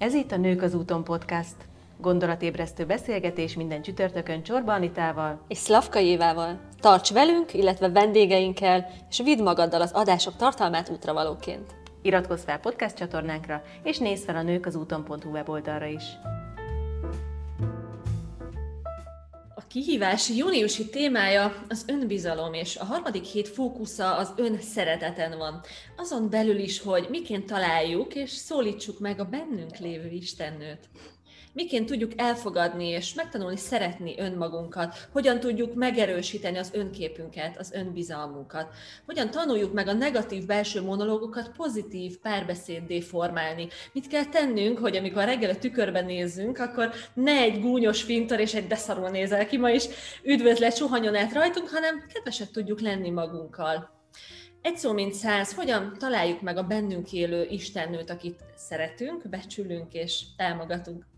Ez itt a Nők az úton podcast. Gondolatébresztő beszélgetés minden csütörtökön Csorba Anitával és Szlavka Évával. Tarts velünk, illetve vendégeinkkel, és vidd magaddal az adások tartalmát útravalóként. Iratkozz fel podcast csatornánkra, és nézz fel a nők az úton.hu weboldalra is. Kihívás júniusi témája az önbizalom, és a harmadik hét fókusza az ön szereteten van. Azon belül is, hogy miként találjuk és szólítsuk meg a bennünk lévő Istennőt miként tudjuk elfogadni és megtanulni szeretni önmagunkat, hogyan tudjuk megerősíteni az önképünket, az önbizalmunkat, hogyan tanuljuk meg a negatív belső monológokat pozitív párbeszéddé formálni. Mit kell tennünk, hogy amikor reggel a tükörben nézzünk, akkor ne egy gúnyos fintor és egy beszarul nézel ki ma is üdvözlet suhanyon át rajtunk, hanem kedvesek tudjuk lenni magunkkal. Egy szó mint száz, hogyan találjuk meg a bennünk élő Istennőt, akit szeretünk, becsülünk és támogatunk.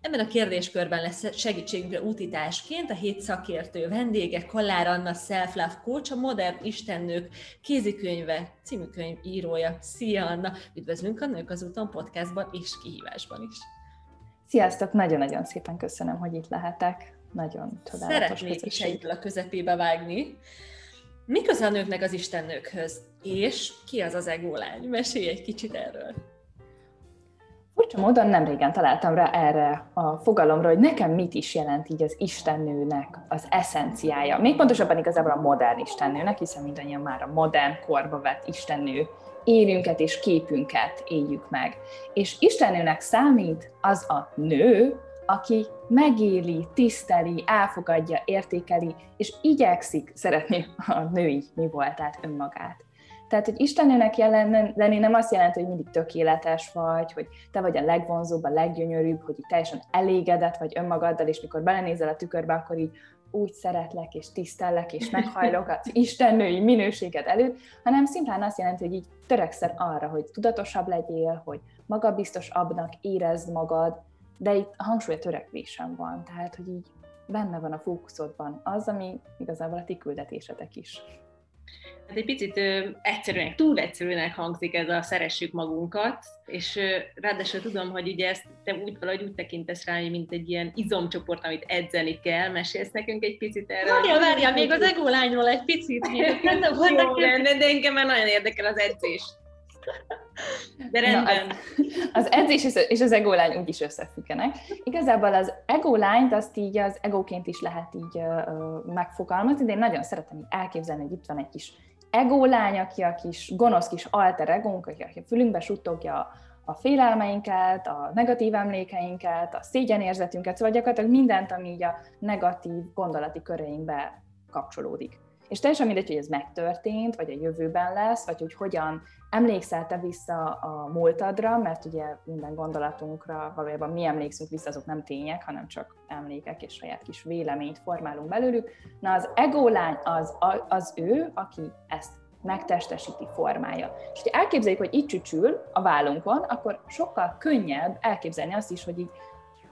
Ebben a kérdéskörben lesz segítségünkre útításként a hét szakértő vendége, Kollár Anna Self-Love Coach, a Modern Istennők kézikönyve című könyv írója. Szia Anna! Üdvözlünk a Nők az úton podcastban és kihívásban is. Sziasztok! Nagyon-nagyon szépen köszönöm, hogy itt lehetek. Nagyon csodálatos Szeretnék is egyből a közepébe vágni. Mi köze a nőknek az istennőkhöz? És ki az az ególány? Mesélj egy kicsit erről. Furcsa módon nem régen találtam rá erre a fogalomra, hogy nekem mit is jelent így az istennőnek az eszenciája. Még pontosabban igazából a modern istennőnek, hiszen mindannyian már a modern korba vett istennő élünket és képünket éljük meg. És istennőnek számít az a nő, aki megéli, tiszteli, elfogadja, értékeli, és igyekszik szeretni a női mi voltát, önmagát. Tehát, hogy Istennőnek jelen lenni nem azt jelenti, hogy mindig tökéletes vagy, hogy te vagy a legvonzóbb, a leggyönyörűbb, hogy így teljesen elégedett vagy önmagaddal, és mikor belenézel a tükörbe, akkor így úgy szeretlek, és tisztellek, és meghajlok az istennői minőséget előtt, hanem szimplán azt jelenti, hogy így törekszel arra, hogy tudatosabb legyél, hogy magabiztosabbnak érezd magad, de itt a hangsúly a törekvésem van, tehát, hogy így benne van a fókuszodban az, ami igazából a ti küldetésetek is. Hát egy picit ö, egyszerűen, túl egyszerűnek hangzik ez a szeressük magunkat, és ö, ráadásul tudom, hogy ugye ezt te úgy valahogy úgy tekintesz rá, mint egy ilyen izomcsoport, amit edzeni kell. Mesélsz nekünk egy picit erről? Várja, várja, még az ególányról egy picit. Jó, de, de engem már nagyon érdekel az edzés. De rendben. Na, az, az edzés és az ególány úgy is összefüggenek. Igazából az ególányt azt így az egóként is lehet így uh, megfogalmazni, de én nagyon szeretem így elképzelni, hogy itt van egy kis ególány, aki a kis gonosz kis alter egónk, aki a fülünkbe suttogja a félelmeinket, a negatív emlékeinket, a szégyenérzetünket, szóval gyakorlatilag mindent, ami így a negatív gondolati köreinkbe kapcsolódik. És teljesen mindegy, hogy ez megtörtént, vagy a jövőben lesz, vagy hogy hogyan emlékszel te vissza a múltadra, mert ugye minden gondolatunkra valójában mi emlékszünk vissza, azok nem tények, hanem csak emlékek és saját kis véleményt formálunk belőlük. Na az ególány az, az ő, aki ezt megtestesíti formája. És ha elképzeljük, hogy itt csücsül a vállunkon, akkor sokkal könnyebb elképzelni azt is, hogy így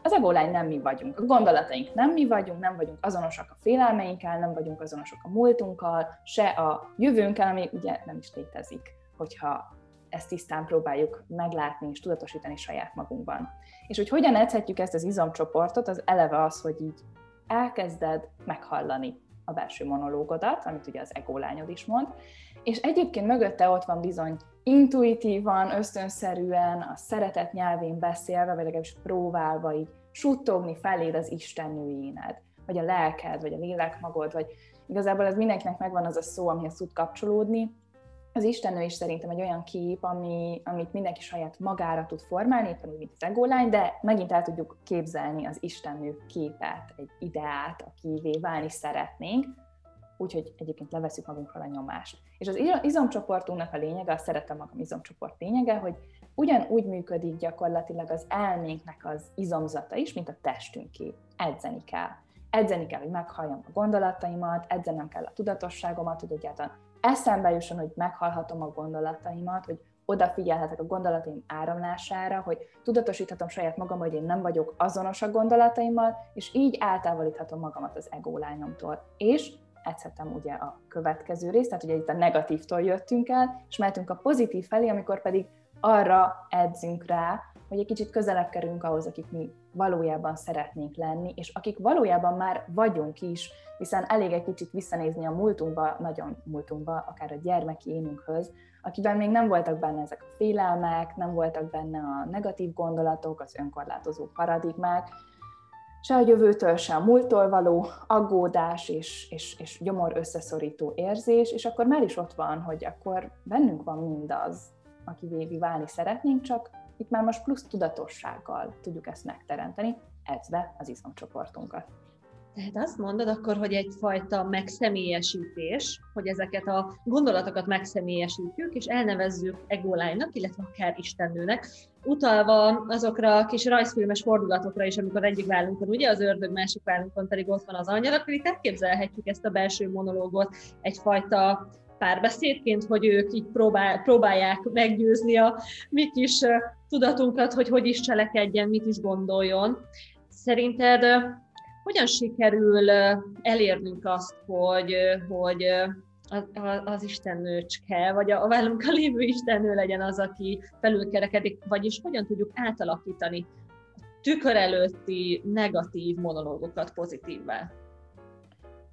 az ególány nem mi vagyunk, a gondolataink nem mi vagyunk, nem vagyunk azonosak a félelmeinkkel, nem vagyunk azonosak a múltunkkal, se a jövőnkkel, ami ugye nem is létezik, hogyha ezt tisztán próbáljuk meglátni és tudatosítani saját magunkban. És hogy hogyan edzhetjük ezt az izomcsoportot, az eleve az, hogy így elkezded meghallani a belső monológodat, amit ugye az ególányod is mond, és egyébként mögötte ott van bizony intuitívan, ösztönszerűen, a szeretet nyelvén beszélve, vagy legalábbis próbálva így suttogni feléd az Isten nőjéned, vagy a lelked, vagy a lélekmagod, vagy igazából ez mindenkinek megvan az a szó, amihez tud kapcsolódni. Az Istennő is szerintem egy olyan kép, ami, amit mindenki saját magára tud formálni, éppen úgy, mint az ególány, de megint el tudjuk képzelni az Istennő képet, egy ideát, akivé válni szeretnénk, úgyhogy egyébként leveszük magunkról a nyomást. És az izomcsoportunknak a lényege, a szeretem magam izomcsoport lényege, hogy ugyanúgy működik gyakorlatilag az elménknek az izomzata is, mint a testünké. Edzeni kell. Edzeni kell, hogy meghalljam a gondolataimat, edzenem kell a tudatosságomat, hogy egyáltalán eszembe jusson, hogy meghallhatom a gondolataimat, hogy odafigyelhetek a gondolataim áramlására, hogy tudatosíthatom saját magam, hogy én nem vagyok azonos a gondolataimmal, és így eltávolíthatom magamat az ególányomtól. És edzhetem ugye a következő részt, tehát ugye itt a negatívtól jöttünk el, és mehetünk a pozitív felé, amikor pedig arra edzünk rá, hogy egy kicsit közelebb kerülünk ahhoz, akik mi valójában szeretnénk lenni, és akik valójában már vagyunk is, hiszen elég egy kicsit visszanézni a múltunkba, nagyon múltunkba, akár a gyermeki énünkhöz, akiben még nem voltak benne ezek a félelmek, nem voltak benne a negatív gondolatok, az önkorlátozó paradigmák, se a jövőtől, se a múlttól való aggódás és, és, és gyomor összeszorító érzés, és akkor már is ott van, hogy akkor bennünk van mindaz, aki vévi válni szeretnénk, csak itt már most plusz tudatossággal tudjuk ezt megteremteni, ezve az izomcsoportunkat. Tehát azt mondod akkor, hogy egyfajta megszemélyesítés, hogy ezeket a gondolatokat megszemélyesítjük, és elnevezzük egolánynak, illetve akár istennőnek, utalva azokra a kis rajzfilmes fordulatokra is, amikor egyik vállunkon ugye az ördög, másik vállunkon pedig ott van az angyal, akkor itt elképzelhetjük ezt a belső monológot egyfajta párbeszédként, hogy ők így próbál, próbálják meggyőzni a mi kis tudatunkat, hogy hogy is cselekedjen, mit is gondoljon. Szerinted hogyan sikerül elérnünk azt, hogy, hogy az istennőcske, vagy a vállunkkal lévő istennő legyen az, aki felülkerekedik, vagyis hogyan tudjuk átalakítani a tükör előtti negatív monológokat pozitívvá?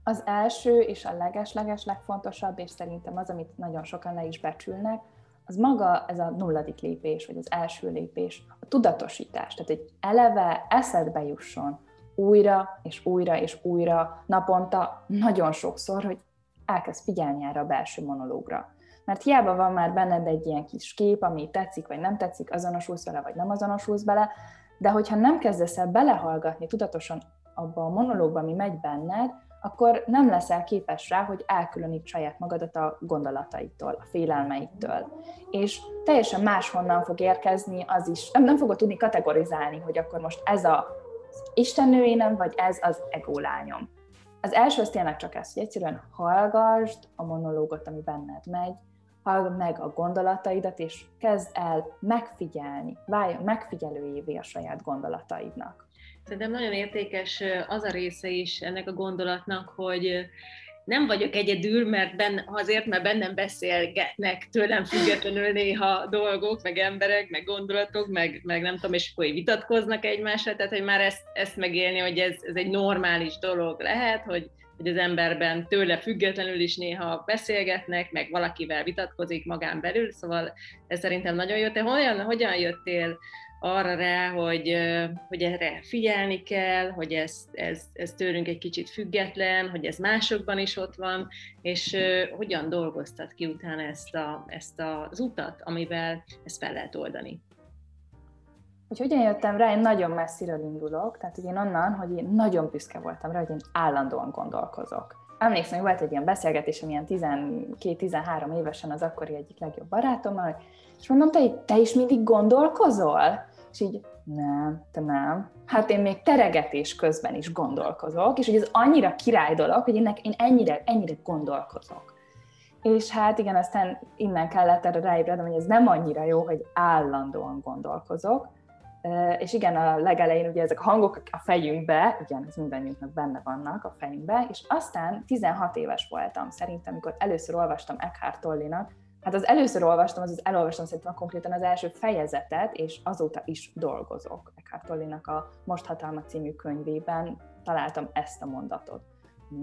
Az első és a leges-leges legfontosabb, és szerintem az, amit nagyon sokan le is becsülnek, az maga ez a nulladik lépés, vagy az első lépés, a tudatosítás. Tehát, hogy eleve eszedbe jusson, újra és újra és újra naponta nagyon sokszor, hogy elkezd figyelni erre a belső monológra. Mert hiába van már benned egy ilyen kis kép, ami tetszik vagy nem tetszik, azonosulsz vele vagy nem azonosulsz bele, de hogyha nem kezdesz el belehallgatni tudatosan abba a monológba, ami megy benned, akkor nem leszel képes rá, hogy elkülöníts saját magadat a gondolataitól, a félelmeittől. És teljesen máshonnan fog érkezni az is, nem, nem fogod tudni kategorizálni, hogy akkor most ez a istennőénem, vagy ez az ególányom. Az első az tényleg csak ez, hogy egyszerűen hallgassd a monológot, ami benned megy, hallgass meg a gondolataidat, és kezd el megfigyelni, válj megfigyelőjévé a saját gondolataidnak. Szerintem nagyon értékes az a része is ennek a gondolatnak, hogy nem vagyok egyedül, mert benne, azért, mert bennem beszélgetnek tőlem függetlenül néha dolgok, meg emberek, meg gondolatok, meg, meg nem tudom, és akkor vitatkoznak egymással, tehát hogy már ezt, ezt megélni, hogy ez, ez egy normális dolog lehet, hogy, hogy az emberben tőle függetlenül is néha beszélgetnek, meg valakivel vitatkozik magán belül, szóval ez szerintem nagyon jó. Te hogyan, hogyan jöttél arra rá, hogy, hogy erre figyelni kell, hogy ez, ez, ez tőlünk egy kicsit független, hogy ez másokban is ott van, és hogyan dolgoztat ki utána ezt, a, ezt az utat, amivel ezt fel lehet oldani. Hogy hogyan jöttem rá, én nagyon messziről indulok, tehát én onnan, hogy én nagyon büszke voltam rá, hogy én állandóan gondolkozok. Emlékszem, hogy volt egy ilyen beszélgetés, ilyen 12-13 évesen az akkori egyik legjobb barátommal, és mondom, te, te is mindig gondolkozol? És így, nem, te nem. Hát én még teregetés közben is gondolkozok, és hogy ez annyira király dolog, hogy én, én ennyire, ennyire gondolkozok. És hát igen, aztán innen kellett erre ráébrednem, hogy ez nem annyira jó, hogy állandóan gondolkozok. És igen, a legelején ugye ezek a hangok a fejünkbe, igen, ez mindannyiunknak benne vannak a fejünkbe, és aztán 16 éves voltam szerintem, amikor először olvastam Eckhart Tollinak Hát az először olvastam, az, elolvastam szerintem konkrétan az első fejezetet, és azóta is dolgozok. Eckhart Tollinak a Most hatalma című könyvében találtam ezt a mondatot.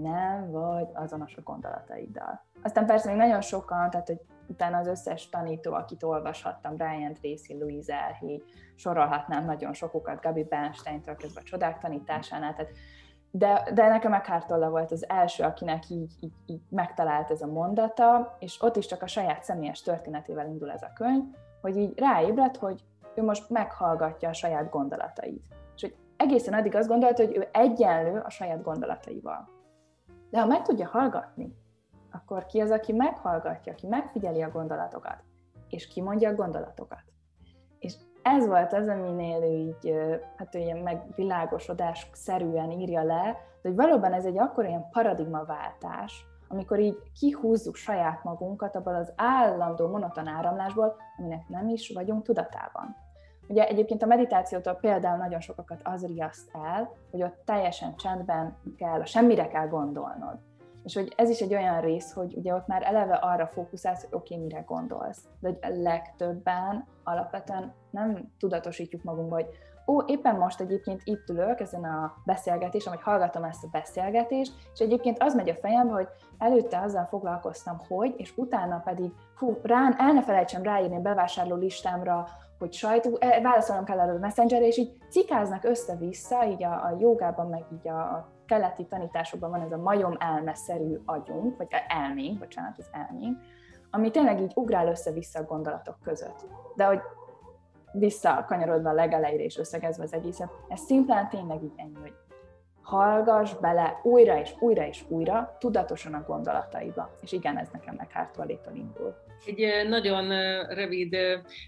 Nem vagy azonos a gondolataiddal. Aztán persze még nagyon sokan, tehát hogy utána az összes tanító, akit olvashattam, Brian Tracy, Louise Elhi, sorolhatnám nagyon sokukat, Gabi Bernstein-től kezdve a csodák tanításánál, tehát de, de nekem Eckhart volt az első, akinek így, így, így megtalált ez a mondata, és ott is csak a saját személyes történetével indul ez a könyv, hogy így ráébredt, hogy ő most meghallgatja a saját gondolatait. És hogy egészen addig azt gondolta, hogy ő egyenlő a saját gondolataival. De ha meg tudja hallgatni, akkor ki az, aki meghallgatja, aki megfigyeli a gondolatokat, és kimondja a gondolatokat. És ez volt az, aminél ő így, hát ő ilyen megvilágosodás szerűen írja le, hogy valóban ez egy akkor ilyen paradigmaváltás, amikor így kihúzzuk saját magunkat abból az állandó monoton áramlásból, aminek nem is vagyunk tudatában. Ugye egyébként a meditációtól például nagyon sokakat az riaszt el, hogy ott teljesen csendben kell, semmire kell gondolnod. És hogy ez is egy olyan rész, hogy ugye ott már eleve arra fókuszálsz, hogy oké, okay, mire gondolsz. De hogy legtöbben alapvetően nem tudatosítjuk magunkba, hogy ó, éppen most egyébként itt ülök ezen a beszélgetésen, vagy hallgatom ezt a beszélgetést, és egyébként az megy a fejembe, hogy előtte azzal foglalkoztam, hogy, és utána pedig, hú, rán, el ne felejtsem ráírni a bevásárló listámra, hogy sajtó, e, válaszolnom kell erről messengerre, és így cikáznak össze-vissza, így a, a jogában, meg így a keleti tanításokban van ez a majom elmeszerű agyunk, vagy elménk, bocsánat, az elménk, ami tényleg így ugrál össze-vissza a gondolatok között. De hogy visszakanyarodva a legelejére és összegezve az egészet, ez szimplán tényleg így ennyi, hogy hallgass bele újra és újra és újra, tudatosan a gondolataiba. És igen, ez nekem meg Hártvalétól indul. Egy nagyon rövid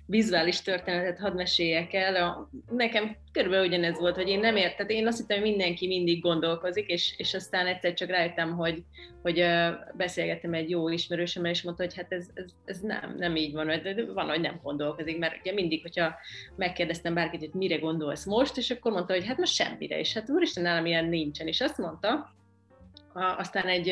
vizuális történetet hadd meséljek el. Nekem körülbelül ugyanez volt, hogy én nem értem, én azt hittem, hogy mindenki mindig gondolkozik, és, és aztán egyszer csak rájöttem, hogy, hogy beszélgettem egy jó ismerősömmel, és mondta, hogy hát ez, ez, ez nem, nem így van, mert van, hogy nem gondolkozik, mert ugye mindig, hogyha megkérdeztem bárkit, hogy mire gondolsz most, és akkor mondta, hogy hát most semmire, és hát úristen, nálam ilyen nincsen, és azt mondta, aztán egy,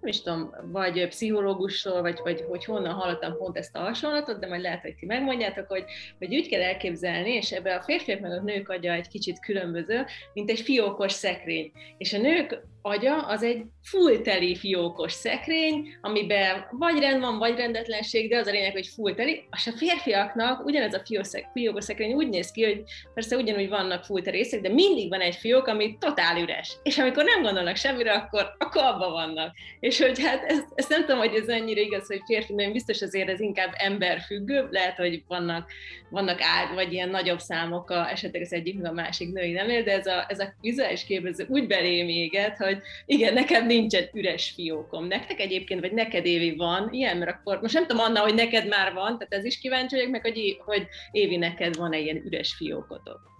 nem is tudom, vagy pszichológusról, vagy, vagy hogy honnan hallottam pont ezt a hasonlatot, de majd lehet, hogy ti megmondjátok, hogy, hogy úgy kell elképzelni, és ebbe a férfiak meg a nők agya egy kicsit különböző, mint egy fiókos szekrény. És a nők agya az egy full teli fiókos szekrény, amiben vagy rend van, vagy rendetlenség, de az a lényeg, hogy full teli. És a férfiaknak ugyanez a fiókos szekrény úgy néz ki, hogy persze ugyanúgy vannak full teli részek, de mindig van egy fiók, ami totál üres. És amikor nem gondolnak semmire, akkor, akkor abban vannak. És hogy hát ezt, ezt nem tudom, hogy ez ennyire igaz, hogy férfi, mert biztos azért ez inkább emberfüggő, lehet, hogy vannak, vannak át, vagy ilyen nagyobb számok a, esetleg az egyik, a másik női nem de ez a, ez a vizuális képező úgy belém éget, hogy igen, nekem nincsen üres fiókom. Nektek egyébként, vagy neked Évi van ilyen, mert akkor most nem tudom Anna, hogy neked már van, tehát ez is kíváncsi vagyok meg, hogy, hogy Évi neked van-e ilyen üres fiókotok.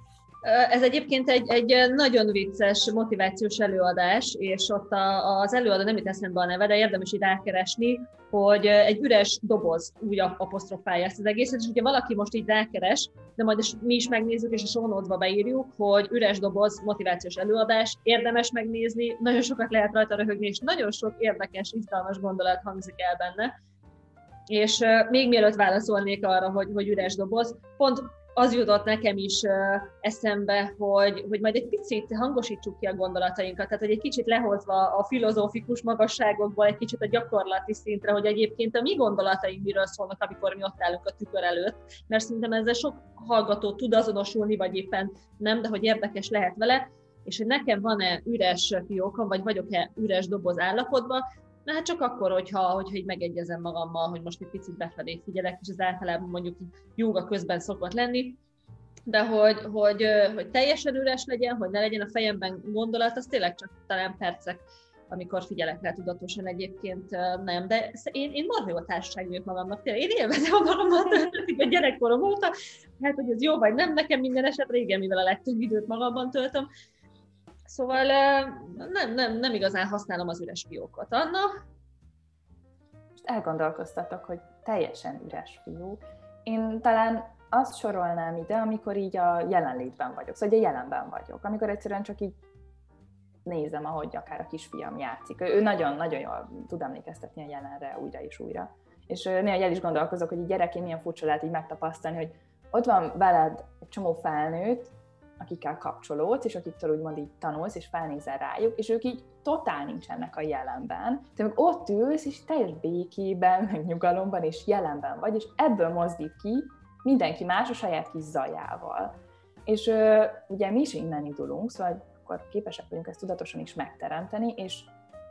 Ez egyébként egy, egy nagyon vicces motivációs előadás, és ott a, az előadó nem itt eszembe a neve, de érdemes itt rákeresni, hogy egy üres doboz úgy apostrofálja ezt az egészet, és ugye valaki most így rákeres, de majd is, mi is megnézzük, és a show beírjuk, hogy üres doboz motivációs előadás, érdemes megnézni, nagyon sokat lehet rajta röhögni, és nagyon sok érdekes, izgalmas gondolat hangzik el benne. És még mielőtt válaszolnék arra, hogy, hogy üres doboz, pont az jutott nekem is eszembe, hogy, hogy majd egy picit hangosítsuk ki a gondolatainkat, tehát hogy egy kicsit lehozva a filozófikus magasságokból egy kicsit a gyakorlati szintre, hogy egyébként a mi gondolataink miről szólnak, amikor mi ott állunk a tükör előtt, mert szerintem ezzel sok hallgató tud azonosulni, vagy éppen nem, de hogy érdekes lehet vele, és hogy nekem van-e üres fiókom, vagy vagyok-e üres doboz állapotban, Na hát csak akkor, hogyha, hogyha így megegyezem magammal, hogy most egy picit befelé figyelek, és ez általában mondjuk jóga közben szokott lenni, de hogy, hogy, hogy teljesen üres legyen, hogy ne legyen a fejemben gondolat, az tényleg csak talán percek, amikor figyelek rá tudatosan egyébként nem, de én, én marha jó társaság vagyok magamnak, tényleg én élvezem a magamat, a gyerekkorom óta, hát hogy ez jó vagy nem, nekem minden esetre igen, mivel a legtöbb időt magamban töltöm, Szóval nem, nem, nem igazán használom az üres fiókot. Anna? Most elgondolkoztatok, hogy teljesen üres fiók. Én talán azt sorolnám ide, amikor így a jelenlétben vagyok, szóval a jelenben vagyok, amikor egyszerűen csak így nézem, ahogy akár a kisfiam játszik. Ő nagyon-nagyon jól tud emlékeztetni a jelenre újra és újra. És néha el is gondolkozok, hogy gyerekén milyen furcsa lehet így megtapasztalni, hogy ott van veled egy csomó felnőtt, akikkel kapcsolódsz, és akiktől úgymond így tanulsz, és felnézel rájuk, és ők így totál nincsenek a jelenben. Te meg ott ülsz, és teljes békében, meg nyugalomban, és jelenben vagy, és ebből mozdít ki mindenki más a saját kis zajával. És ö, ugye mi is innen indulunk, szóval akkor képesek vagyunk ezt tudatosan is megteremteni, és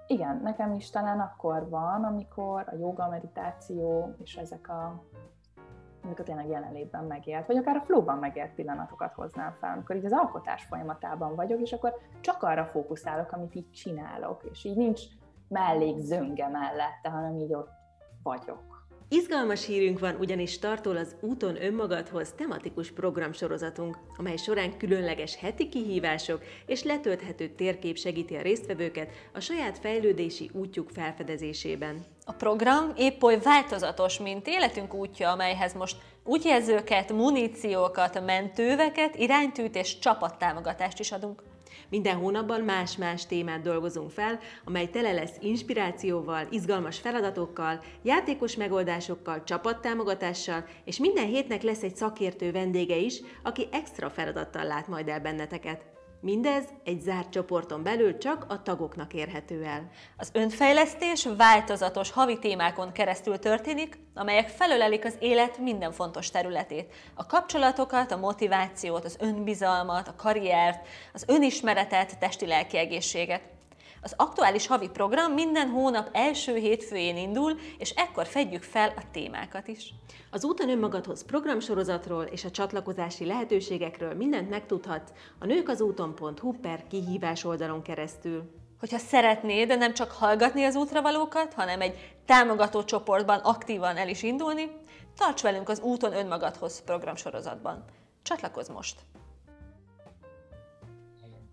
igen, nekem is talán akkor van, amikor a joga, meditáció és ezek a a tényleg jelenlétben megélt, vagy akár a flowban megélt pillanatokat hoznám fel, amikor így az alkotás folyamatában vagyok, és akkor csak arra fókuszálok, amit így csinálok, és így nincs mellék zönge mellette, hanem így ott vagyok. Izgalmas hírünk van, ugyanis tartól az Úton önmagadhoz tematikus programsorozatunk, amely során különleges heti kihívások és letölthető térkép segíti a résztvevőket a saját fejlődési útjuk felfedezésében. A program épp oly változatos, mint életünk útja, amelyhez most útjelzőket, muníciókat, mentőveket, iránytűt és csapattámogatást is adunk. Minden hónapban más-más témát dolgozunk fel, amely tele lesz inspirációval, izgalmas feladatokkal, játékos megoldásokkal, csapattámogatással, és minden hétnek lesz egy szakértő vendége is, aki extra feladattal lát majd el benneteket. Mindez egy zárt csoporton belül csak a tagoknak érhető el. Az önfejlesztés változatos havi témákon keresztül történik, amelyek felölelik az élet minden fontos területét. A kapcsolatokat, a motivációt, az önbizalmat, a karriert, az önismeretet, testi-lelki egészséget. Az aktuális havi program minden hónap első hétfőjén indul, és ekkor fedjük fel a témákat is. Az Úton önmagadhoz programsorozatról és a csatlakozási lehetőségekről mindent megtudhatsz a nőkazúton.hu per kihívás oldalon keresztül. Hogyha szeretnéd de nem csak hallgatni az útravalókat, hanem egy támogató csoportban aktívan el is indulni, tarts velünk az Úton önmagadhoz programsorozatban. Csatlakozz most!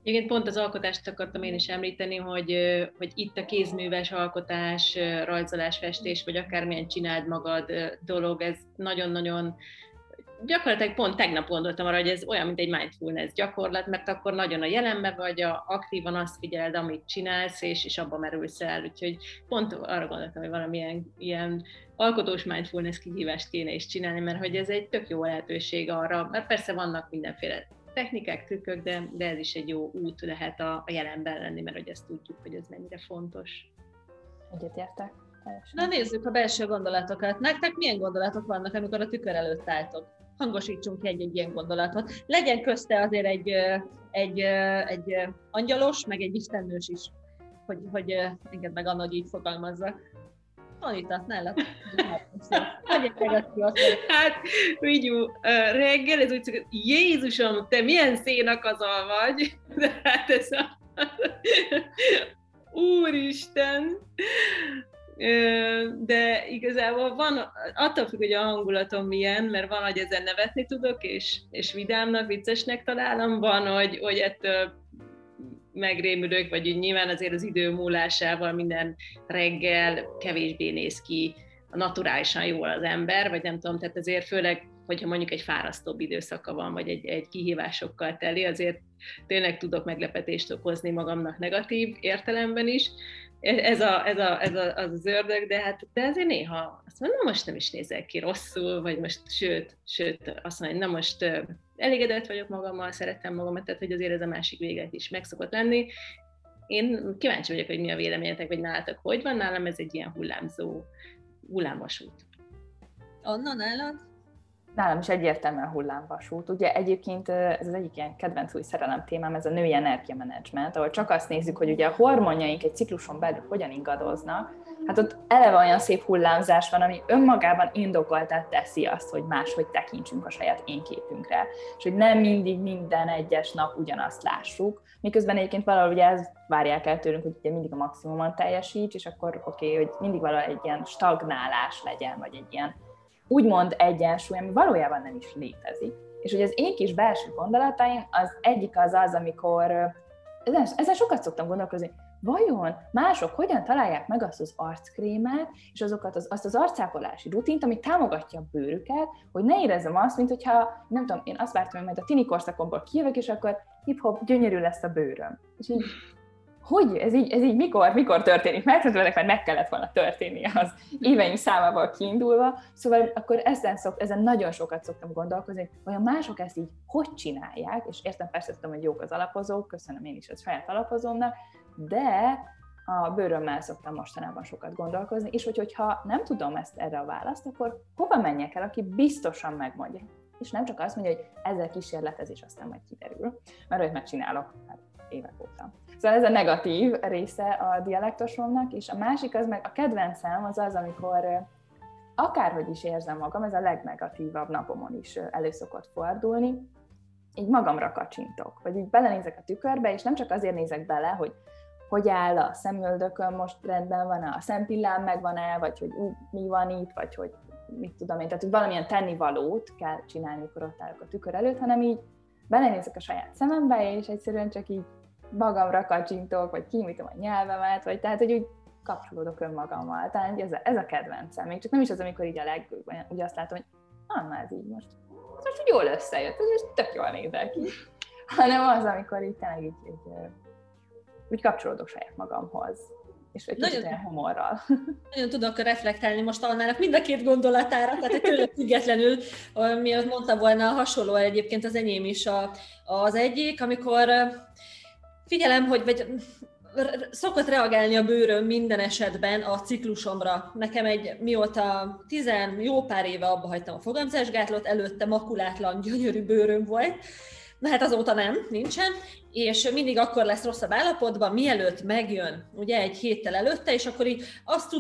Igen, pont az alkotást akartam én is említeni, hogy, hogy itt a kézműves alkotás, rajzolás, festés, vagy akármilyen csináld magad dolog, ez nagyon-nagyon gyakorlatilag pont tegnap gondoltam arra, hogy ez olyan, mint egy mindfulness gyakorlat, mert akkor nagyon a jelenbe vagy, a, aktívan azt figyeled, amit csinálsz, és, és abba merülsz el. Úgyhogy pont arra gondoltam, hogy valamilyen ilyen alkotós mindfulness kihívást kéne is csinálni, mert hogy ez egy tök jó lehetőség arra, mert persze vannak mindenféle technikák, trükkök, de, de ez is egy jó út lehet a, a jelenben lenni, mert hogy ezt tudjuk, hogy ez mennyire fontos. Egyetértek. Na nézzük a belső gondolatokat. Nektek milyen gondolatok vannak, amikor a tükör előtt álltok? Hangosítsunk ki egy-egy ilyen gondolatot. Legyen közte azért egy, egy, egy angyalos, meg egy istennős is, hogy, hogy engedd meg annak, hogy így fogalmazzak. Anita, nálad. hát, vigyú, reggel ez úgy szokott, Jézusom, te milyen szénakazal vagy, de hát ez a... Úristen! De igazából van, attól függ, hogy a hangulatom milyen, mert van, hogy ezen nevetni tudok, és, és vidámnak, viccesnek találom, van, hogy, hogy ettől megrémülök, vagy nyilván azért az idő múlásával minden reggel kevésbé néz ki naturálisan jól az ember, vagy nem tudom, tehát azért főleg, hogyha mondjuk egy fárasztóbb időszaka van, vagy egy, egy kihívásokkal teli, azért tényleg tudok meglepetést okozni magamnak negatív értelemben is. Ez, a, ez, a, ez a, az az ördög, de hát de azért néha azt mondom, na most nem is nézek ki rosszul, vagy most sőt, sőt azt mondom, na most elégedett vagyok magammal, szeretem magamat, tehát hogy azért ez a másik véget is meg szokott lenni. Én kíváncsi vagyok, hogy mi a véleményetek, vagy nálatok hogy van, nálam ez egy ilyen hullámzó, hullámvasút. Anna, nálad? Nálam is egyértelműen hullámvasút. Ugye egyébként ez az egyik ilyen kedvenc új szerelem témám, ez a női energiamenedzsment, ahol csak azt nézzük, hogy ugye a hormonjaink egy cikluson belül hogyan ingadoznak, hát ott eleve olyan szép hullámzás van, ami önmagában indokoltát teszi azt, hogy máshogy tekintsünk a saját énképünkre, és hogy nem mindig minden egyes nap ugyanazt lássuk, miközben egyébként valahol ugye ez várják el tőlünk, hogy ugye mindig a maximumon teljesíts, és akkor oké, okay, hogy mindig valahol egy ilyen stagnálás legyen, vagy egy ilyen úgymond egyensúly, ami valójában nem is létezik. És hogy az én kis belső gondolataim, az egyik az az, amikor ezen, ezen sokat szoktam gondolkozni, vajon mások hogyan találják meg azt az arckrémet, és azokat az, azt az arcápolási rutint, ami támogatja a bőrüket, hogy ne érezzem azt, mint hogyha, nem tudom, én azt vártam, hogy majd a tini korszakomból kijövök, és akkor hip-hop gyönyörű lesz a bőröm. És így hogy ez így, ez így mikor, mikor történik meg, tehát ennek már meg kellett volna történnie az éveim számával kiindulva, szóval akkor ezen, szok, ezen nagyon sokat szoktam gondolkozni, hogy olyan mások ezt így hogy csinálják, és értem persze tudom, hogy jók az alapozók, köszönöm én is a saját alapozómnak, de a bőrömmel szoktam mostanában sokat gondolkozni, és hogy, hogyha nem tudom ezt erre a választ, akkor hova menjek el, aki biztosan megmondja. És nem csak azt mondja, hogy ezzel kísérletezés aztán majd kiderül, mert olyat megcsinálok hát évek óta. Szóval ez a negatív része a dialektosomnak, és a másik az meg a kedvencem az az, amikor akárhogy is érzem magam, ez a legnegatívabb napomon is előszokott fordulni, így magamra kacsintok, vagy így belenézek a tükörbe, és nem csak azért nézek bele, hogy hogy áll a szemöldökön, most rendben van a szempillám megvan-e, vagy hogy ú, mi van itt, vagy hogy mit tudom én, tehát hogy valamilyen tennivalót kell csinálni, amikor ott állok a tükör előtt, hanem így belenézek a saját szemembe, és egyszerűen csak így magamra kacsintok, vagy kimítom a nyelvemet, vagy tehát, hogy úgy kapcsolódok önmagammal. Tehát ez a, ez a kedvencem. Még csak nem is az, amikor így a leg, úgy azt látom, hogy ah, ez így most, most úgy jól összejött, ez most tök jól nézel ki. hanem az, amikor így tényleg így, így, úgy kapcsolódok saját magamhoz és egy nagyon, kicsit humorral. Nagyon tudok reflektálni most annának mind a két gondolatára, tehát tőle függetlenül, mi mondta volna hasonló egyébként az enyém is a, az egyik, amikor figyelem, hogy vagy szokott reagálni a bőröm minden esetben a ciklusomra. Nekem egy, mióta tizen jó pár éve abba hagytam a fogamzásgátlót, előtte makulátlan, gyönyörű bőröm volt, Na hát azóta nem, nincsen, és mindig akkor lesz rosszabb állapotban, mielőtt megjön, ugye egy héttel előtte, és akkor így azt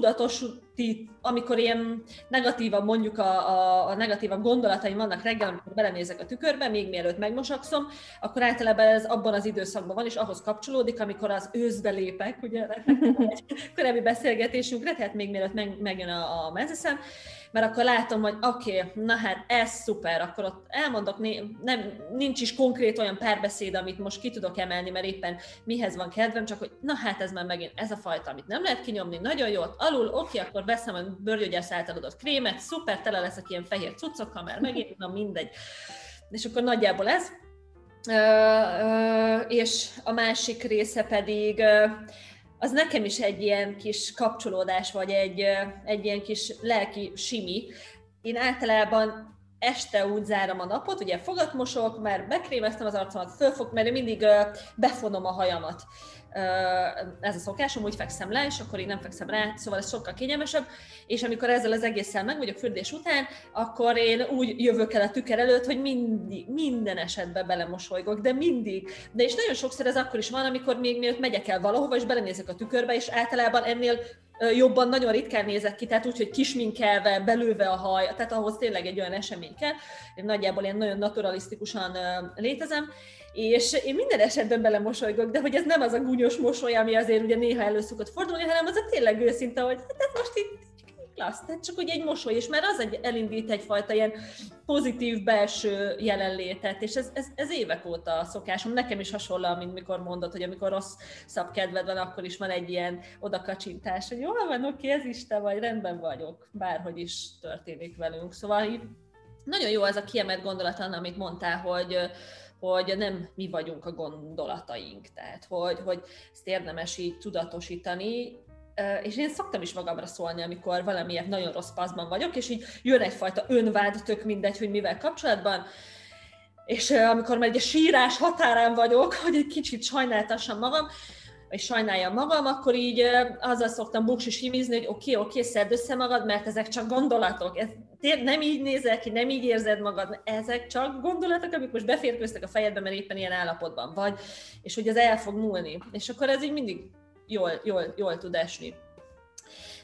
tudatosít, amikor ilyen negatívan, mondjuk a, a, a negatívabb gondolataim vannak reggel, amikor belenézek a tükörbe, még mielőtt megmosakszom, akkor általában ez abban az időszakban van, és ahhoz kapcsolódik, amikor az őszbe lépek, ugye? Egy korábbi beszélgetésünkre, tehát még mielőtt meg, megjön a, a menzeszem, mert akkor látom, hogy oké, okay, na hát ez szuper, akkor ott elmondok, nem, nincs is konkrét olyan párbeszéd, amit most ki tudok emelni, mert éppen mihez van kedvem, csak hogy na hát ez már megint ez a fajta, amit nem lehet kinyomni, nagyon jó, alul, oké, okay, akkor veszem a bőrgyógyász által adott krémet, szuper, tele leszek ilyen fehér cuccokkal, mert megint, na mindegy. És akkor nagyjából ez. És a másik része pedig, az nekem is egy ilyen kis kapcsolódás, vagy egy, egy ilyen kis lelki simi. Én általában este úgy zárom a napot, ugye fogatmosok, mert bekrémeztem az arcomat, fölfog, mert én mindig befonom a hajamat ez a szokásom, úgy fekszem le, és akkor én nem fekszem rá, szóval ez sokkal kényelmesebb, és amikor ezzel az egésszel meg vagyok fürdés után, akkor én úgy jövök el a tükör előtt, hogy mindig, minden esetben belemosolygok, de mindig. De és nagyon sokszor ez akkor is van, amikor még mielőtt megyek el valahova, és belenézek a tükörbe, és általában ennél jobban nagyon ritkán nézek ki, tehát úgy, hogy kisminkelve, belőve a haj, tehát ahhoz tényleg egy olyan esemény kell. Én nagyjából én nagyon naturalisztikusan létezem, és én minden esetben belemosolygok, de hogy ez nem az a gúnyos mosoly, ami azért ugye néha elő szokott fordulni, hanem az a tényleg őszinte, hogy hát ez most itt klassz, tehát csak ugye egy mosoly, és már az egy, elindít egyfajta ilyen pozitív belső jelenlétet, és ez, ez, ez évek óta a szokásom. Nekem is hasonló, mint mikor mondod, hogy amikor rossz szab kedved van, akkor is van egy ilyen odakacsintás, hogy jó van, oké, ez is te vagy, rendben vagyok, bárhogy is történik velünk. Szóval nagyon jó az a kiemelt gondolat, amit mondtál, hogy hogy nem mi vagyunk a gondolataink, tehát hogy, hogy ezt érdemes így tudatosítani, és én szoktam is magamra szólni, amikor valamiért nagyon rossz paszban vagyok, és így jön egyfajta önvád, tök mindegy, hogy mivel kapcsolatban, és amikor már egy sírás határán vagyok, hogy egy kicsit sajnáltassam magam, és sajnáljam magam, akkor így azzal szoktam buksis himizni, hogy oké, okay, oké, okay, szedd össze magad, mert ezek csak gondolatok. Ez, nem így nézel ki, nem így érzed magad, ezek csak gondolatok, amik most beférkőztek a fejedbe, mert éppen ilyen állapotban vagy, és hogy ez el fog múlni. És akkor ez így mindig jól, jól, jól tud esni.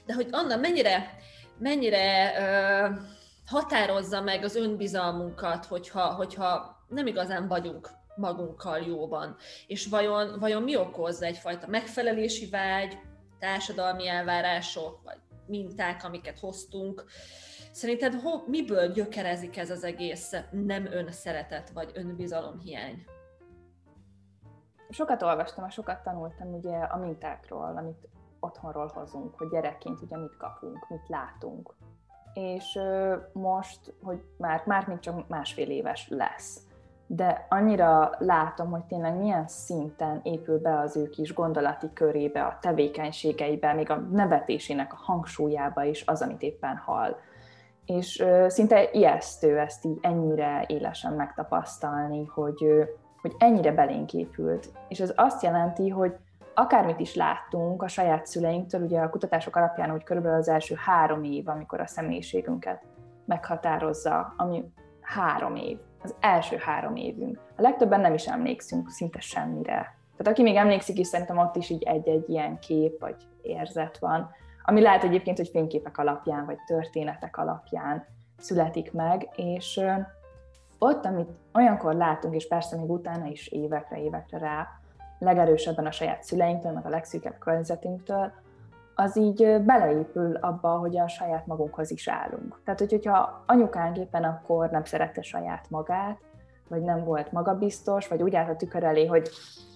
De hogy Anna, mennyire, mennyire uh, határozza meg az önbizalmunkat, hogyha, hogyha nem igazán vagyunk magunkkal jóban. És vajon, vajon mi okozza egyfajta megfelelési vágy, társadalmi elvárások, vagy minták, amiket hoztunk. Szerinted ho, miből gyökerezik ez az egész nem önszeretet, vagy önbizalomhiány? Sokat olvastam, sokat tanultam ugye a mintákról, amit otthonról hozunk, hogy gyerekként ugye mit kapunk, mit látunk. És most, hogy már, már mint csak másfél éves lesz, de annyira látom, hogy tényleg milyen szinten épül be az ő kis gondolati körébe, a tevékenységeibe, még a nevetésének a hangsúlyába is az, amit éppen hall. És szinte ijesztő ezt így ennyire élesen megtapasztalni, hogy, hogy ennyire belénk épült. És ez azt jelenti, hogy akármit is láttunk a saját szüleinktől, ugye a kutatások alapján, hogy körülbelül az első három év, amikor a személyiségünket meghatározza, ami három év az első három évünk. A legtöbben nem is emlékszünk szinte semmire. Tehát aki még emlékszik is, szerintem ott is így egy-egy ilyen kép vagy érzet van, ami lehet egyébként, hogy fényképek alapján vagy történetek alapján születik meg, és ott, amit olyankor látunk, és persze még utána is évekre, évekre rá, legerősebben a saját szüleinktől, meg a legszűkebb környezetünktől, az így beleépül abba, hogy a saját magunkhoz is állunk. Tehát, hogy, hogyha anyukánk éppen akkor nem szerette saját magát, vagy nem volt magabiztos, vagy úgy állt a tükör elé, hogy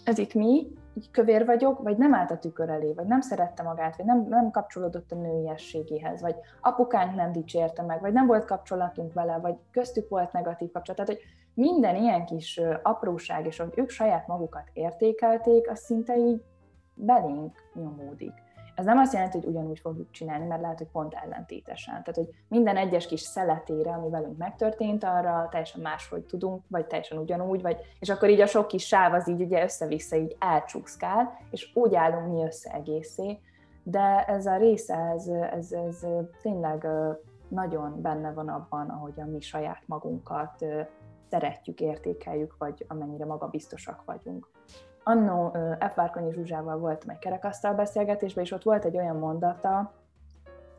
ez itt mi, így kövér vagyok, vagy nem állt a tükör elé, vagy nem szerette magát, vagy nem, nem kapcsolódott a nőiességéhez, vagy apukánk nem dicsérte meg, vagy nem volt kapcsolatunk vele, vagy köztük volt negatív kapcsolat. Tehát, hogy minden ilyen kis apróság, és hogy ők saját magukat értékelték, az szinte így belénk nyomódik. Ez nem azt jelenti, hogy ugyanúgy fogjuk csinálni, mert lehet, hogy pont ellentétesen. Tehát, hogy minden egyes kis szeletére, ami velünk megtörtént, arra teljesen máshogy tudunk, vagy teljesen ugyanúgy, vagy, és akkor így a sok kis sáv az így ugye össze-vissza így elcsúszkál, és úgy állunk mi össze egészé, de ez a része, ez, ez, ez tényleg nagyon benne van abban, ahogyan mi saját magunkat szeretjük, értékeljük, vagy amennyire magabiztosak vagyunk. Annó F. Várkonyi Zsuzsával voltam egy kerekasztal beszélgetésben, és ott volt egy olyan mondata,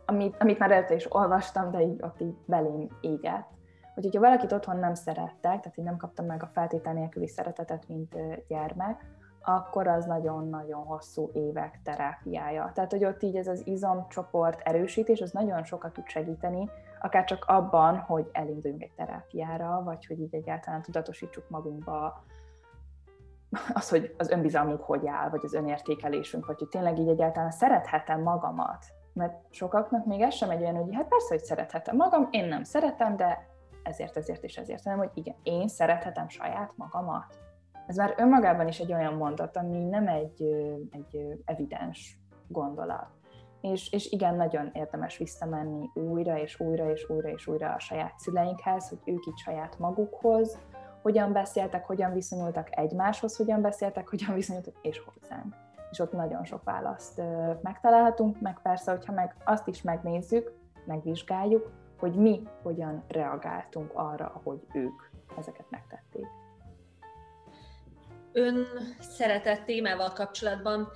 amit, amit már előtte is olvastam, de így ott így belém égett, hogy hogyha valakit otthon nem szerettek, tehát így nem kaptam meg a feltétel nélküli szeretetet, mint gyermek, akkor az nagyon-nagyon hosszú évek terápiája. Tehát, hogy ott így ez az izomcsoport erősítés, az nagyon sokat tud segíteni, akár csak abban, hogy elinduljunk egy terápiára, vagy hogy így egyáltalán tudatosítsuk magunkba az, hogy az önbizalmunk hogy áll, vagy az önértékelésünk, vagy hogy tényleg így egyáltalán szerethetem magamat. Mert sokaknak még ez sem egy olyan, hogy hát persze, hogy szerethetem magam, én nem szeretem, de ezért, ezért és ezért, hanem hogy igen, én szerethetem saját magamat. Ez már önmagában is egy olyan mondat, ami nem egy, egy evidens gondolat. És, és igen, nagyon érdemes visszamenni újra és újra és újra és újra a saját szüleinkhez, hogy ők itt saját magukhoz, hogyan beszéltek, hogyan viszonyultak egymáshoz, hogyan beszéltek, hogyan viszonyultak és hozzánk. És ott nagyon sok választ megtalálhatunk, meg persze, hogyha meg azt is megnézzük, megvizsgáljuk, hogy mi hogyan reagáltunk arra, ahogy ők ezeket megtették. Ön szeretett témával kapcsolatban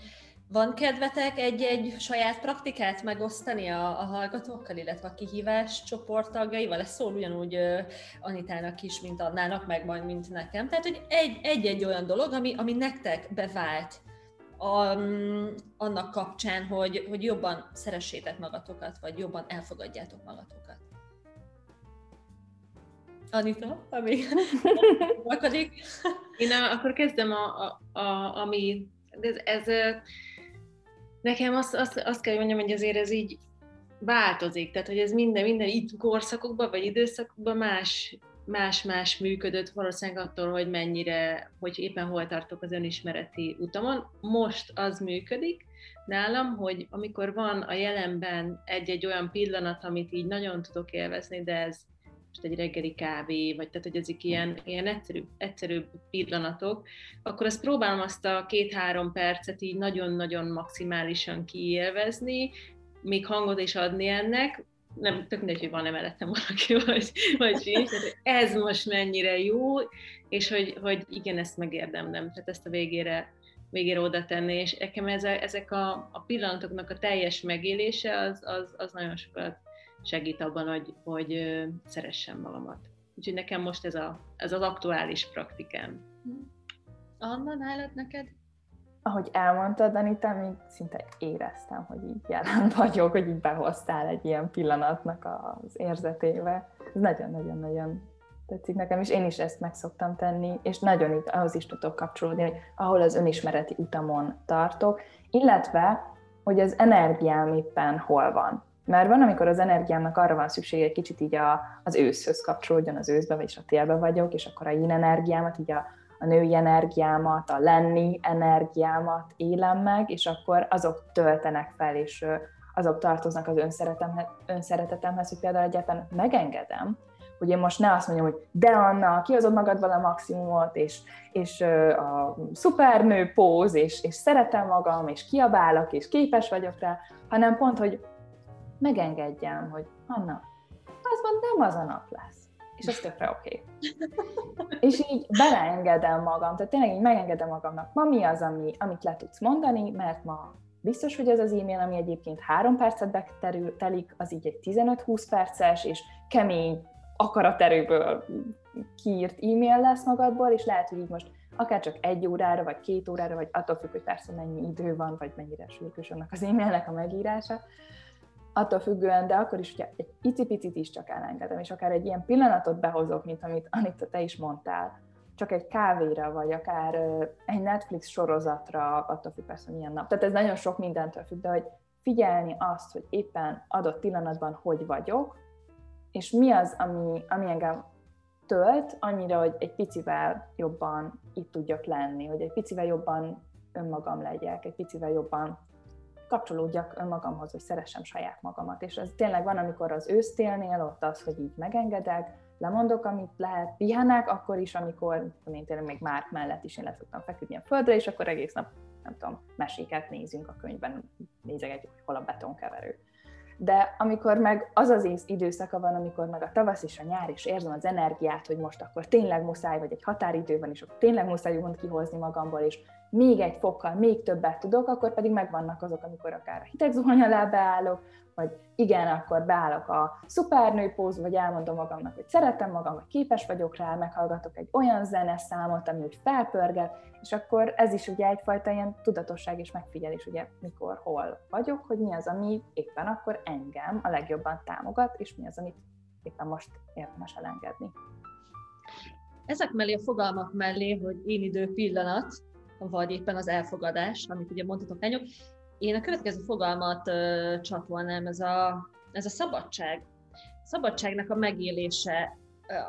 van kedvetek egy-egy saját praktikát megosztani a, a hallgatókkal, illetve a kihívás csoport tagjaival? Ez szól ugyanúgy uh, Anitának is, mint Annának, meg majd, mint nekem. Tehát, hogy egy, egy-egy olyan dolog, ami, ami nektek bevált a, um, annak kapcsán, hogy, hogy jobban szeressétek magatokat, vagy jobban elfogadjátok magatokat. Anita, ami akadik. Én a, akkor kezdem, a, a, a, ami ez, ez nekem azt, azt, azt kell, hogy mondjam, hogy azért ez így változik, tehát hogy ez minden, minden itt korszakokban, vagy időszakokban más, más-más működött, valószínűleg attól, hogy mennyire, hogy éppen hol tartok az önismereti utamon. Most az működik nálam, hogy amikor van a jelenben egy-egy olyan pillanat, amit így nagyon tudok élvezni, de ez most egy reggeli kávé, vagy tehát, hogy ezek ilyen, ilyen egyszerű, egyszerű pillanatok, akkor azt próbálom azt a két-három percet így nagyon-nagyon maximálisan kiélvezni, még hangot is adni ennek, nem, tök mindegy, hogy van-e mellettem valaki, vagy, vagy sincs, ez most mennyire jó, és hogy, hogy igen, ezt megérdemlem, tehát ezt a végére, végére oda tenni, és nekem ez a, ezek a, a pillanatoknak a teljes megélése, az, az, az nagyon sokat segít abban, hogy, hogy szeressem magamat. Úgyhogy nekem most ez, a, ez az aktuális praktikám. Anna, nálad neked? Ahogy elmondtad, Anita, még szinte éreztem, hogy így jelen vagyok, hogy így behoztál egy ilyen pillanatnak az érzetébe. Ez nagyon-nagyon-nagyon tetszik nekem, és én is ezt meg szoktam tenni, és nagyon itt ahhoz is tudok kapcsolódni, hogy ahol az önismereti utamon tartok, illetve, hogy az energiám éppen hol van. Mert van, amikor az energiámnak arra van szüksége, egy kicsit így a, az őszhöz kapcsolódjon, az őszbe, vagyis a télbe vagyok, és akkor a yin energiámat, így a, a női energiámat, a lenni energiámat élem meg, és akkor azok töltenek fel, és azok tartoznak az önszeretetemhez, hogy például egyáltalán megengedem, hogy én most ne azt mondjam, hogy de Anna, kihozod magadból a maximumot, és, és a szupernő póz, és, és szeretem magam, és kiabálok, és képes vagyok rá, hanem pont, hogy megengedjem, hogy Anna, az van nem az a nap lesz. És ez tökre oké. Okay. És így beleengedem magam, tehát tényleg így megengedem magamnak, ma mi az, ami, amit le tudsz mondani, mert ma biztos, hogy ez az e-mail, ami egyébként három percet betelik, az így egy 15-20 perces, és kemény akaraterőből kiírt e-mail lesz magadból, és lehet, hogy így most akár csak egy órára, vagy két órára, vagy attól függ, hogy persze mennyi idő van, vagy mennyire sürgős annak az e-mailnek a megírása, attól függően, de akkor is, hogyha egy icipicit is csak elengedem, és akár egy ilyen pillanatot behozok, mint amit Anita, te is mondtál, csak egy kávéra, vagy akár egy Netflix sorozatra, attól függ persze milyen nap. Tehát ez nagyon sok mindentől függ, de hogy figyelni azt, hogy éppen adott pillanatban hogy vagyok, és mi az, ami, ami engem tölt, annyira, hogy egy picivel jobban itt tudjak lenni, hogy egy picivel jobban önmagam legyek, egy picivel jobban kapcsolódjak önmagamhoz, hogy szeressem saját magamat. És ez tényleg van, amikor az ősztélnél ott az, hogy így megengedek, lemondok, amit lehet, pihenek, akkor is, amikor én tényleg még már mellett is én leszoktam feküdni a földre, és akkor egész nap, nem tudom, meséket nézünk a könyvben, nézegetjük, hol a betonkeverő. De amikor meg az az időszaka van, amikor meg a tavasz és a nyár, és érzem az energiát, hogy most akkor tényleg muszáj, vagy egy határidő van, és akkor tényleg muszáj úgymond kihozni magamból, és még egy fokkal, még többet tudok, akkor pedig megvannak azok, amikor akár a hideg zuhany alá beállok, vagy igen, akkor beállok a szupernő póz, vagy elmondom magamnak, hogy szeretem magam, vagy képes vagyok rá, meghallgatok egy olyan zeneszámot, ami úgy felpörget, és akkor ez is ugye egyfajta ilyen tudatosság és megfigyelés, ugye mikor, hol vagyok, hogy mi az, ami éppen akkor engem a legjobban támogat, és mi az, amit éppen most érdemes elengedni. Ezek mellé a fogalmak mellé, hogy én idő pillanat, vagy éppen az elfogadás, amit ugye mondhatok lányok, én a következő fogalmat uh, csatolnám, ez a, ez a szabadság. Szabadságnak a megélése,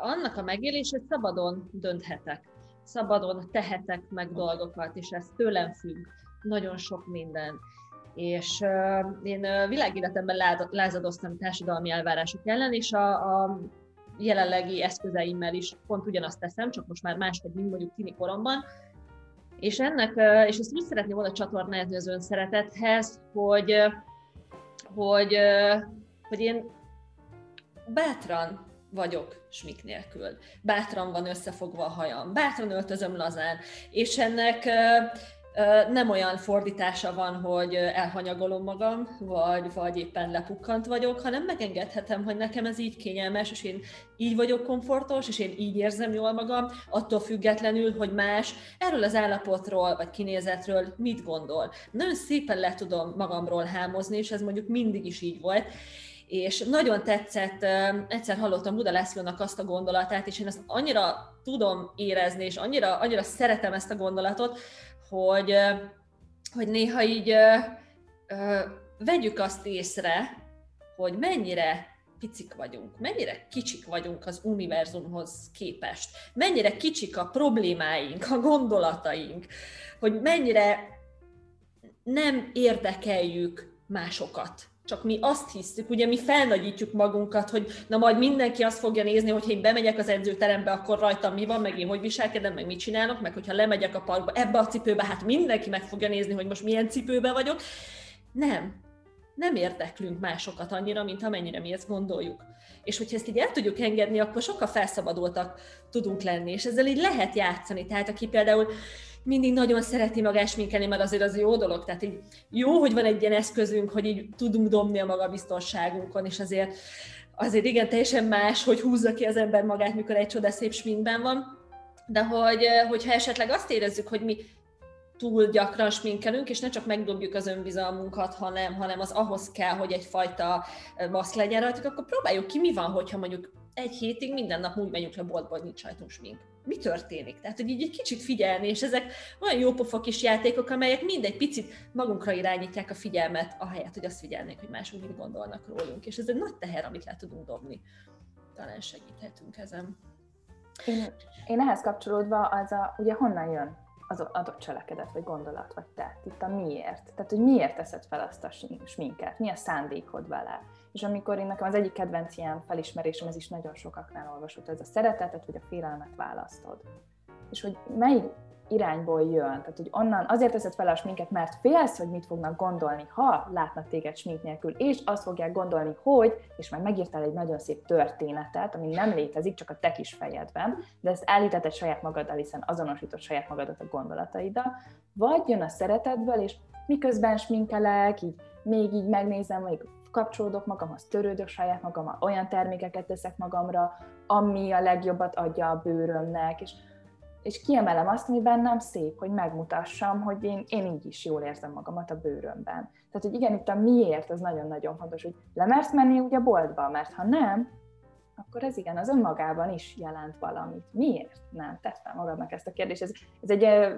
annak a megélése, hogy szabadon dönthetek, szabadon tehetek meg dolgokat, és ez tőlem függ, nagyon sok minden. És uh, én uh, világéletemben lázadoztam társadalmi elvárások ellen, és a, a jelenlegi eszközeimmel is pont ugyanazt teszem, csak most már máshogy, mint mondjuk tini koromban, és ennek, és ezt úgy szeretném volna csatornázni az ön szeretethez, hogy, hogy, hogy én bátran vagyok smik nélkül. Bátran van összefogva a hajam, bátran öltözöm lazán, és ennek nem olyan fordítása van, hogy elhanyagolom magam, vagy, vagy éppen lepukkant vagyok, hanem megengedhetem, hogy nekem ez így kényelmes, és én így vagyok komfortos, és én így érzem jól magam, attól függetlenül, hogy más erről az állapotról, vagy kinézetről mit gondol. Nagyon szépen le tudom magamról hámozni, és ez mondjuk mindig is így volt, és nagyon tetszett, egyszer hallottam Buda Lászlónak azt a gondolatát, és én ezt annyira tudom érezni, és annyira, annyira szeretem ezt a gondolatot, hogy, hogy néha így vegyük azt észre, hogy mennyire picik vagyunk, mennyire kicsik vagyunk az univerzumhoz képest, mennyire kicsik a problémáink, a gondolataink, hogy mennyire nem érdekeljük másokat csak mi azt hiszük, ugye mi felnagyítjuk magunkat, hogy na majd mindenki azt fogja nézni, hogy én bemegyek az edzőterembe, akkor rajtam mi van, meg én hogy viselkedem, meg mit csinálok, meg hogyha lemegyek a parkba ebbe a cipőbe, hát mindenki meg fogja nézni, hogy most milyen cipőbe vagyok. Nem, nem érdeklünk másokat annyira, mint amennyire mi ezt gondoljuk. És hogyha ezt így el tudjuk engedni, akkor sokkal felszabadultak tudunk lenni, és ezzel így lehet játszani. Tehát aki például mindig nagyon szereti magát sminkelni, mert azért az jó dolog. Tehát így jó, hogy van egy ilyen eszközünk, hogy így tudunk dobni a magabiztonságunkon, és azért, azért igen, teljesen más, hogy húzza ki az ember magát, mikor egy csodaszép sminkben van. De hogy, hogyha esetleg azt érezzük, hogy mi túl gyakran sminkelünk, és ne csak megdobjuk az önbizalmunkat, hanem, hanem az ahhoz kell, hogy egyfajta maszk legyen rajtuk, akkor próbáljuk ki, mi van, hogyha mondjuk egy hétig minden nap úgy megyünk le boltba, hogy nincs rajtunk smink mi történik. Tehát, hogy így egy kicsit figyelni, és ezek olyan jó pofa kis játékok, amelyek mindegy picit magunkra irányítják a figyelmet, ahelyett, hogy azt figyelnék, hogy mások mit gondolnak rólunk. És ez egy nagy teher, amit le tudunk dobni. Talán segíthetünk ezen. Én, én ehhez kapcsolódva az a, ugye honnan jön az adott cselekedet, vagy gondolat, vagy te, itt a miért. Tehát, hogy miért teszed fel azt a sminket, mi a szándékod vele és amikor én nekem az egyik kedvenc ilyen felismerésem, ez is nagyon sokaknál olvasott, ez a szeretetet vagy a félelmet választod. És hogy melyik irányból jön, tehát hogy onnan azért teszed fel a sminket, mert félsz, hogy mit fognak gondolni, ha látnak téged smink nélkül, és azt fogják gondolni, hogy, és már megírtál egy nagyon szép történetet, ami nem létezik, csak a te kis fejedben, de ezt állítetted saját magaddal, hiszen azonosítod saját magadat a gondolataiddal, vagy jön a szeretetből, és miközben sminkelek, így még így megnézem, hogy kapcsolódok magamhoz, törődök saját magammal, olyan termékeket teszek magamra, ami a legjobbat adja a bőrömnek, és, és kiemelem azt, ami bennem szép, hogy megmutassam, hogy én, én így is jól érzem magamat a bőrömben. Tehát, hogy igen, itt a miért, az nagyon-nagyon fontos, hogy lemersz menni ugye a boltba, mert ha nem, akkor ez igen, az önmagában is jelent valamit. Miért nem? Tedd fel magadnak ezt a kérdést. Ez, ez egy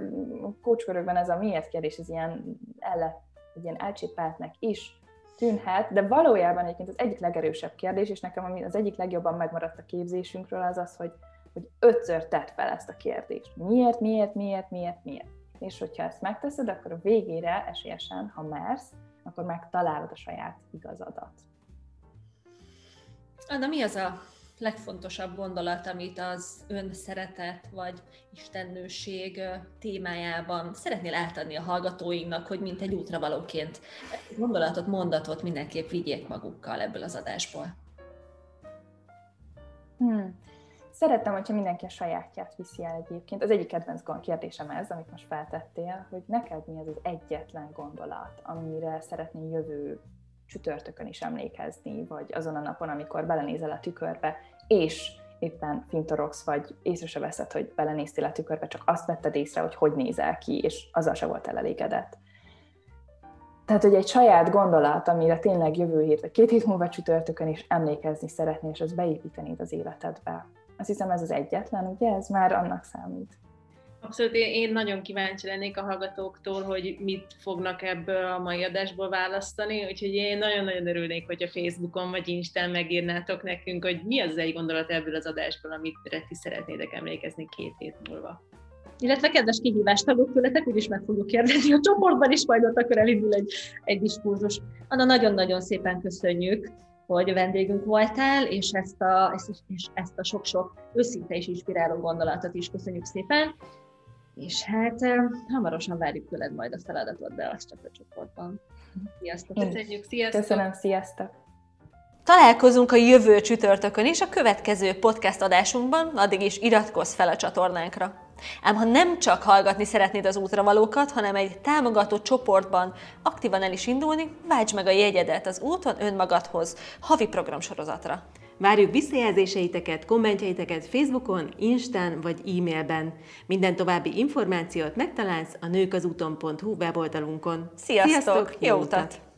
kócskörökben ez a miért kérdés, ez ilyen, elle, egy ilyen elcsépeltnek is tűnhet, de valójában egyébként az egyik legerősebb kérdés, és nekem ami az egyik legjobban megmaradt a képzésünkről, az az, hogy, hogy ötször tedd fel ezt a kérdést. Miért, miért, miért, miért, miért? És hogyha ezt megteszed, akkor a végére esélyesen, ha mersz, akkor megtalálod a saját igazadat. Anna, mi az a legfontosabb gondolat, amit az önszeretet vagy istennőség témájában szeretnél átadni a hallgatóinknak, hogy mint egy útravalóként gondolatot, mondatot mindenképp vigyék magukkal ebből az adásból? Hmm. Szerettem, hogyha mindenki a sajátját viszi el egyébként. Az egyik kedvenc kérdésem ez, amit most feltettél, hogy neked mi az az egyetlen gondolat, amire szeretnél jövő csütörtökön is emlékezni, vagy azon a napon, amikor belenézel a tükörbe, és éppen fintorogsz, vagy észre se veszed, hogy belenéztél a tükörbe, csak azt vetted észre, hogy hogy nézel ki, és azzal se volt elégedett. Tehát, hogy egy saját gondolat, amire tényleg jövő hét, vagy két hét múlva csütörtökön is emlékezni szeretnél, és azt beépítenéd az életedbe. Azt hiszem ez az egyetlen, ugye? Ez már annak számít. Abszolút, én nagyon kíváncsi lennék a hallgatóktól, hogy mit fognak ebből a mai adásból választani, úgyhogy én nagyon-nagyon örülnék, hogy a Facebookon vagy Instán megírnátok nekünk, hogy mi az egy gondolat ebből az adásból, amit ti szeretnétek emlékezni két hét múlva. Illetve kedves kihívást tagok tőletek, úgyis meg fogjuk kérdezni a csoportban is, majd ott akkor elindul egy, egy diskurzus. Anna, nagyon-nagyon szépen köszönjük hogy vendégünk voltál, és ezt a, ezt, és ezt a sok-sok őszinte és inspiráló gondolatot is köszönjük szépen és hát hamarosan várjuk tőled majd a feladatot, de az csak a csoportban. Sziasztok! Köszönjük, sziasztok! Köszönöm, sziasztok! Találkozunk a jövő csütörtökön is a következő podcast adásunkban, addig is iratkozz fel a csatornánkra. Ám ha nem csak hallgatni szeretnéd az útravalókat, hanem egy támogató csoportban aktívan el is indulni, válts meg a jegyedet az úton önmagadhoz havi programsorozatra. Várjuk visszajelzéseiteket, kommentjeiteket Facebookon, Instán vagy e-mailben. Minden további információt megtalálsz a nőkazúton.hu weboldalunkon. Sziasztok! Sziasztok jó utat!